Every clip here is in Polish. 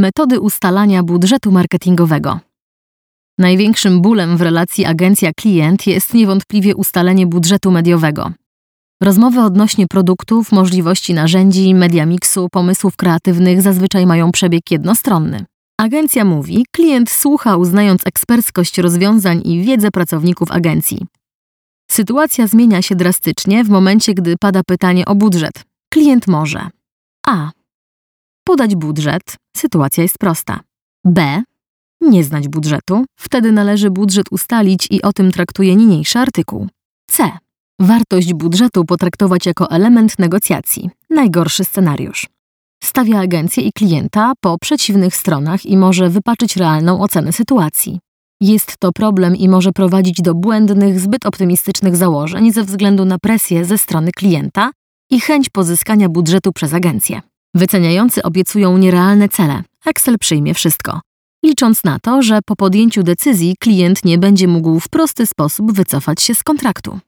Metody ustalania budżetu marketingowego. Największym bólem w relacji agencja-klient jest niewątpliwie ustalenie budżetu mediowego. Rozmowy odnośnie produktów, możliwości narzędzi, media miksu, pomysłów kreatywnych zazwyczaj mają przebieg jednostronny. Agencja mówi, klient słucha uznając eksperckość rozwiązań i wiedzę pracowników agencji. Sytuacja zmienia się drastycznie w momencie, gdy pada pytanie o budżet. Klient może A. Podać budżet, sytuacja jest prosta. B. Nie znać budżetu, wtedy należy budżet ustalić i o tym traktuje niniejszy artykuł. C. Wartość budżetu potraktować jako element negocjacji. Najgorszy scenariusz. Stawia agencję i klienta po przeciwnych stronach i może wypaczyć realną ocenę sytuacji. Jest to problem i może prowadzić do błędnych, zbyt optymistycznych założeń ze względu na presję ze strony klienta i chęć pozyskania budżetu przez agencję. Wyceniający obiecują nierealne cele. Excel przyjmie wszystko, licząc na to, że po podjęciu decyzji klient nie będzie mógł w prosty sposób wycofać się z kontraktu.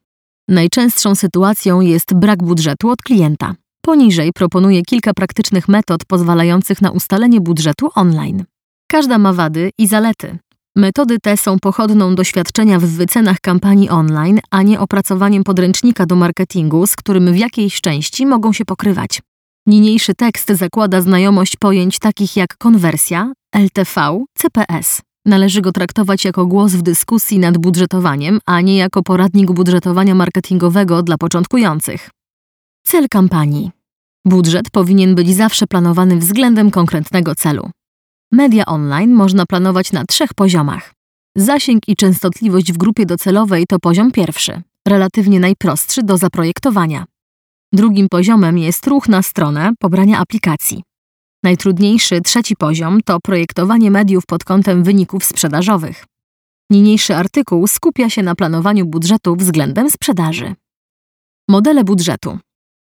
Najczęstszą sytuacją jest brak budżetu od klienta. Poniżej proponuję kilka praktycznych metod pozwalających na ustalenie budżetu online. Każda ma wady i zalety. Metody te są pochodną doświadczenia w wycenach kampanii online, a nie opracowaniem podręcznika do marketingu, z którym w jakiejś części mogą się pokrywać. Niniejszy tekst zakłada znajomość pojęć takich jak konwersja, LTV, CPS. Należy go traktować jako głos w dyskusji nad budżetowaniem, a nie jako poradnik budżetowania marketingowego dla początkujących. Cel kampanii. Budżet powinien być zawsze planowany względem konkretnego celu. Media online można planować na trzech poziomach. Zasięg i częstotliwość w grupie docelowej to poziom pierwszy, relatywnie najprostszy do zaprojektowania. Drugim poziomem jest ruch na stronę pobrania aplikacji. Najtrudniejszy trzeci poziom to projektowanie mediów pod kątem wyników sprzedażowych. Niniejszy artykuł skupia się na planowaniu budżetu względem sprzedaży. Modele budżetu.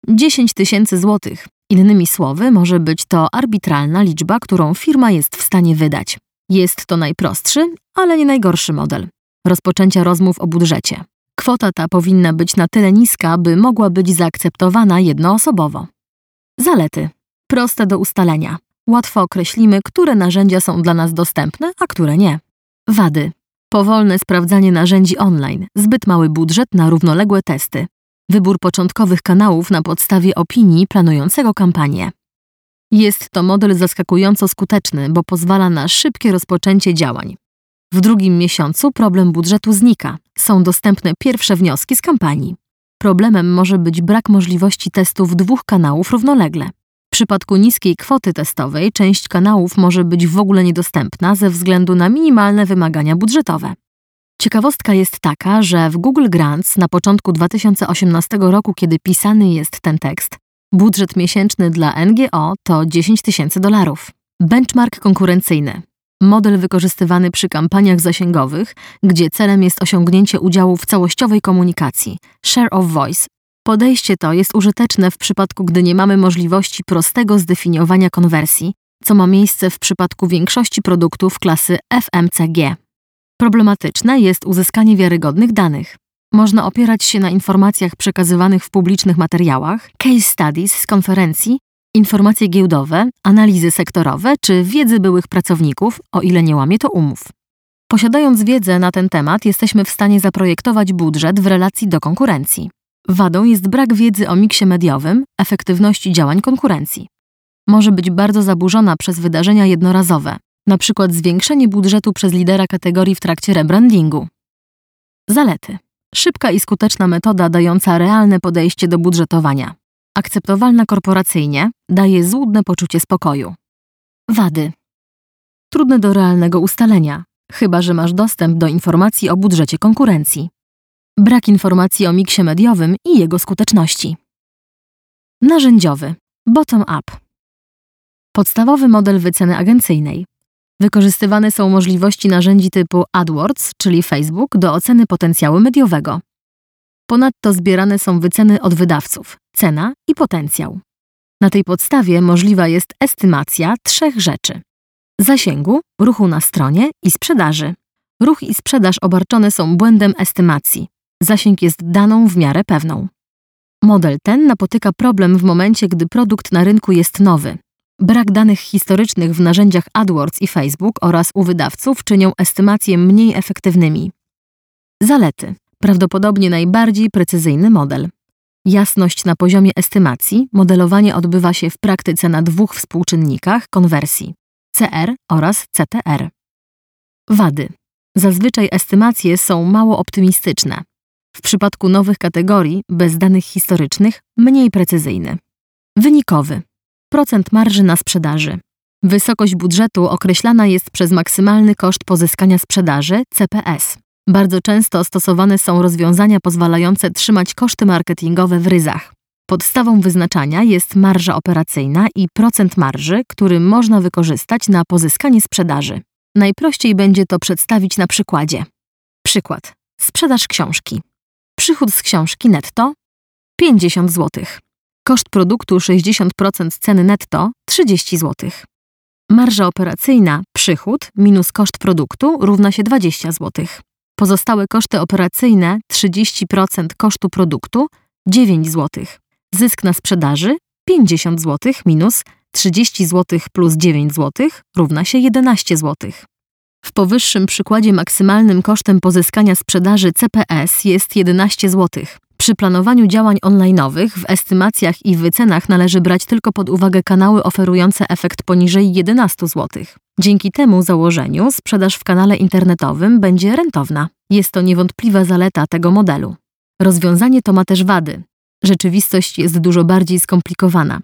10 tysięcy złotych. Innymi słowy, może być to arbitralna liczba, którą firma jest w stanie wydać. Jest to najprostszy, ale nie najgorszy model rozpoczęcia rozmów o budżecie. Kwota ta powinna być na tyle niska, by mogła być zaakceptowana jednoosobowo. Zalety. Proste do ustalenia. Łatwo określimy, które narzędzia są dla nas dostępne, a które nie. Wady. Powolne sprawdzanie narzędzi online, zbyt mały budżet na równoległe testy, wybór początkowych kanałów na podstawie opinii planującego kampanię. Jest to model zaskakująco skuteczny, bo pozwala na szybkie rozpoczęcie działań. W drugim miesiącu problem budżetu znika, są dostępne pierwsze wnioski z kampanii. Problemem może być brak możliwości testów dwóch kanałów równolegle. W przypadku niskiej kwoty testowej część kanałów może być w ogóle niedostępna ze względu na minimalne wymagania budżetowe. Ciekawostka jest taka, że w Google Grants na początku 2018 roku, kiedy pisany jest ten tekst, budżet miesięczny dla NGO to 10 tysięcy dolarów. Benchmark konkurencyjny. Model wykorzystywany przy kampaniach zasięgowych, gdzie celem jest osiągnięcie udziału w całościowej komunikacji share of voice. Podejście to jest użyteczne w przypadku, gdy nie mamy możliwości prostego zdefiniowania konwersji, co ma miejsce w przypadku większości produktów klasy FMCG. Problematyczne jest uzyskanie wiarygodnych danych. Można opierać się na informacjach przekazywanych w publicznych materiałach, case studies z konferencji, informacje giełdowe, analizy sektorowe czy wiedzy byłych pracowników, o ile nie łamie to umów. Posiadając wiedzę na ten temat, jesteśmy w stanie zaprojektować budżet w relacji do konkurencji. Wadą jest brak wiedzy o miksie mediowym, efektywności działań konkurencji. Może być bardzo zaburzona przez wydarzenia jednorazowe, przykład zwiększenie budżetu przez lidera kategorii w trakcie rebrandingu. Zalety. Szybka i skuteczna metoda dająca realne podejście do budżetowania. Akceptowalna korporacyjnie, daje złudne poczucie spokoju. Wady. Trudne do realnego ustalenia, chyba że masz dostęp do informacji o budżecie konkurencji. Brak informacji o miksie mediowym i jego skuteczności. Narzędziowy. Bottom-up. Podstawowy model wyceny agencyjnej. Wykorzystywane są możliwości narzędzi typu AdWords, czyli Facebook, do oceny potencjału mediowego. Ponadto zbierane są wyceny od wydawców, cena i potencjał. Na tej podstawie możliwa jest estymacja trzech rzeczy: zasięgu, ruchu na stronie i sprzedaży. Ruch i sprzedaż obarczone są błędem estymacji. Zasięg jest daną w miarę pewną. Model ten napotyka problem w momencie, gdy produkt na rynku jest nowy. Brak danych historycznych w narzędziach AdWords i Facebook oraz u wydawców czynią estymacje mniej efektywnymi. Zalety. Prawdopodobnie najbardziej precyzyjny model. Jasność na poziomie estymacji, modelowanie odbywa się w praktyce na dwóch współczynnikach konwersji CR oraz CTR. Wady. Zazwyczaj estymacje są mało optymistyczne. W przypadku nowych kategorii, bez danych historycznych, mniej precyzyjny. Wynikowy. Procent marży na sprzedaży. Wysokość budżetu określana jest przez maksymalny koszt pozyskania sprzedaży CPS. Bardzo często stosowane są rozwiązania pozwalające trzymać koszty marketingowe w ryzach. Podstawą wyznaczania jest marża operacyjna i procent marży, który można wykorzystać na pozyskanie sprzedaży. Najprościej będzie to przedstawić na przykładzie. Przykład. Sprzedaż książki. Przychód z książki netto 50 zł. Koszt produktu 60% ceny netto 30 zł. Marża operacyjna przychód minus koszt produktu równa się 20 zł. Pozostałe koszty operacyjne 30% kosztu produktu 9 zł. Zysk na sprzedaży 50 zł minus 30 zł plus 9 zł równa się 11 zł. W powyższym przykładzie maksymalnym kosztem pozyskania sprzedaży CPS jest 11 zł. Przy planowaniu działań online'owych w estymacjach i wycenach należy brać tylko pod uwagę kanały oferujące efekt poniżej 11 zł. Dzięki temu założeniu sprzedaż w kanale internetowym będzie rentowna. Jest to niewątpliwa zaleta tego modelu. Rozwiązanie to ma też wady. Rzeczywistość jest dużo bardziej skomplikowana.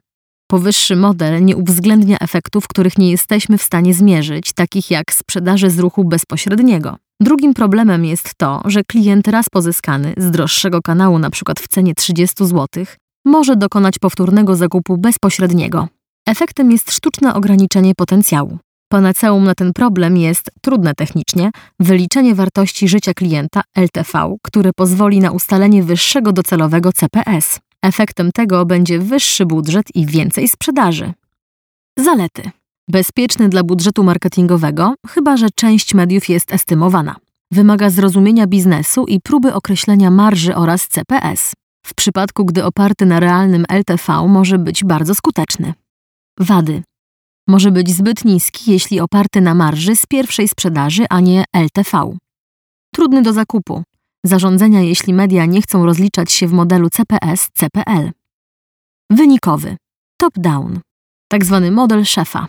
Powyższy model nie uwzględnia efektów, których nie jesteśmy w stanie zmierzyć, takich jak sprzedaży z ruchu bezpośredniego. Drugim problemem jest to, że klient raz pozyskany z droższego kanału, np. w cenie 30 zł, może dokonać powtórnego zakupu bezpośredniego. Efektem jest sztuczne ograniczenie potencjału. Panaceum na ten problem jest, trudne technicznie, wyliczenie wartości życia klienta LTV, które pozwoli na ustalenie wyższego docelowego CPS. Efektem tego będzie wyższy budżet i więcej sprzedaży. Zalety. Bezpieczny dla budżetu marketingowego, chyba że część mediów jest estymowana. Wymaga zrozumienia biznesu i próby określenia marży oraz CPS. W przypadku, gdy oparty na realnym LTV, może być bardzo skuteczny. Wady. Może być zbyt niski, jeśli oparty na marży z pierwszej sprzedaży, a nie LTV. Trudny do zakupu. Zarządzenia, jeśli media nie chcą rozliczać się w modelu CPS-CPL. Wynikowy. Top-down. Tak zwany model szefa.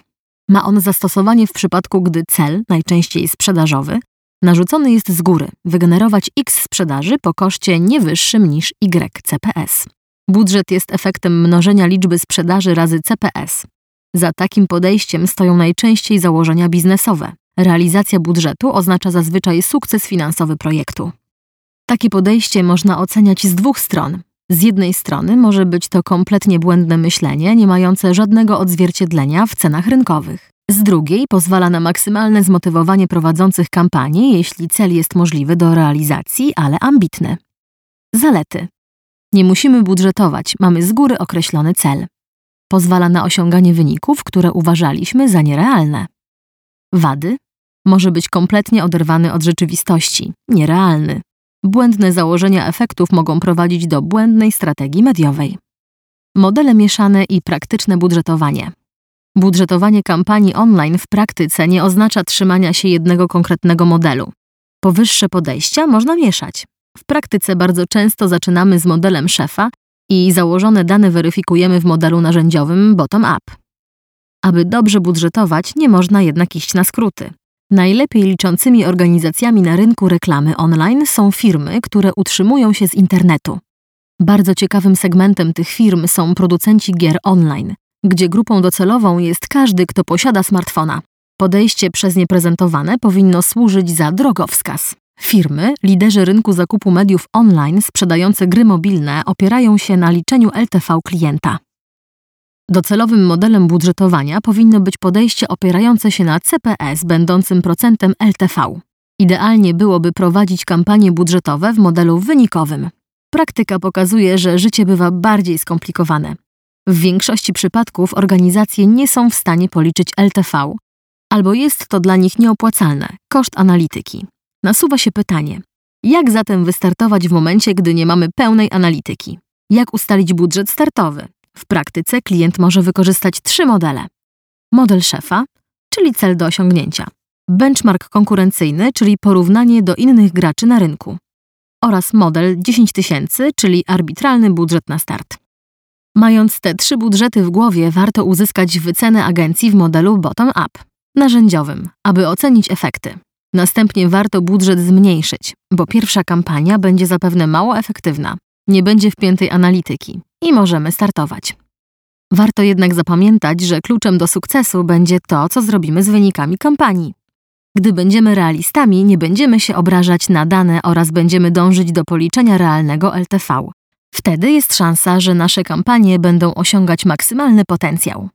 Ma on zastosowanie w przypadku, gdy cel, najczęściej sprzedażowy, narzucony jest z góry, wygenerować x sprzedaży po koszcie nie wyższym niż y CPS. Budżet jest efektem mnożenia liczby sprzedaży razy CPS. Za takim podejściem stoją najczęściej założenia biznesowe. Realizacja budżetu oznacza zazwyczaj sukces finansowy projektu. Takie podejście można oceniać z dwóch stron. Z jednej strony może być to kompletnie błędne myślenie, nie mające żadnego odzwierciedlenia w cenach rynkowych. Z drugiej pozwala na maksymalne zmotywowanie prowadzących kampanii, jeśli cel jest możliwy do realizacji, ale ambitny. Zalety. Nie musimy budżetować, mamy z góry określony cel. Pozwala na osiąganie wyników, które uważaliśmy za nierealne. Wady. Może być kompletnie oderwany od rzeczywistości, nierealny. Błędne założenia efektów mogą prowadzić do błędnej strategii mediowej. Modele mieszane i praktyczne budżetowanie. Budżetowanie kampanii online w praktyce nie oznacza trzymania się jednego konkretnego modelu. Powyższe podejścia można mieszać. W praktyce bardzo często zaczynamy z modelem szefa i założone dane weryfikujemy w modelu narzędziowym bottom-up. Aby dobrze budżetować, nie można jednak iść na skróty. Najlepiej liczącymi organizacjami na rynku reklamy online są firmy, które utrzymują się z internetu. Bardzo ciekawym segmentem tych firm są producenci gier online, gdzie grupą docelową jest każdy, kto posiada smartfona. Podejście przez nie prezentowane powinno służyć za drogowskaz. Firmy, liderzy rynku zakupu mediów online sprzedające gry mobilne opierają się na liczeniu LTV klienta. Docelowym modelem budżetowania powinno być podejście opierające się na CPS będącym procentem LTV. Idealnie byłoby prowadzić kampanie budżetowe w modelu wynikowym. Praktyka pokazuje, że życie bywa bardziej skomplikowane. W większości przypadków organizacje nie są w stanie policzyć LTV, albo jest to dla nich nieopłacalne koszt analityki. Nasuwa się pytanie: jak zatem wystartować w momencie, gdy nie mamy pełnej analityki? Jak ustalić budżet startowy? W praktyce klient może wykorzystać trzy modele: model szefa, czyli cel do osiągnięcia, benchmark konkurencyjny, czyli porównanie do innych graczy na rynku oraz model 10 tysięcy, czyli arbitralny budżet na start. Mając te trzy budżety w głowie, warto uzyskać wycenę agencji w modelu bottom-up, narzędziowym, aby ocenić efekty. Następnie warto budżet zmniejszyć, bo pierwsza kampania będzie zapewne mało efektywna, nie będzie wpiętej analityki i możemy startować. Warto jednak zapamiętać, że kluczem do sukcesu będzie to, co zrobimy z wynikami kampanii. Gdy będziemy realistami, nie będziemy się obrażać na dane oraz będziemy dążyć do policzenia realnego LTV. Wtedy jest szansa, że nasze kampanie będą osiągać maksymalny potencjał.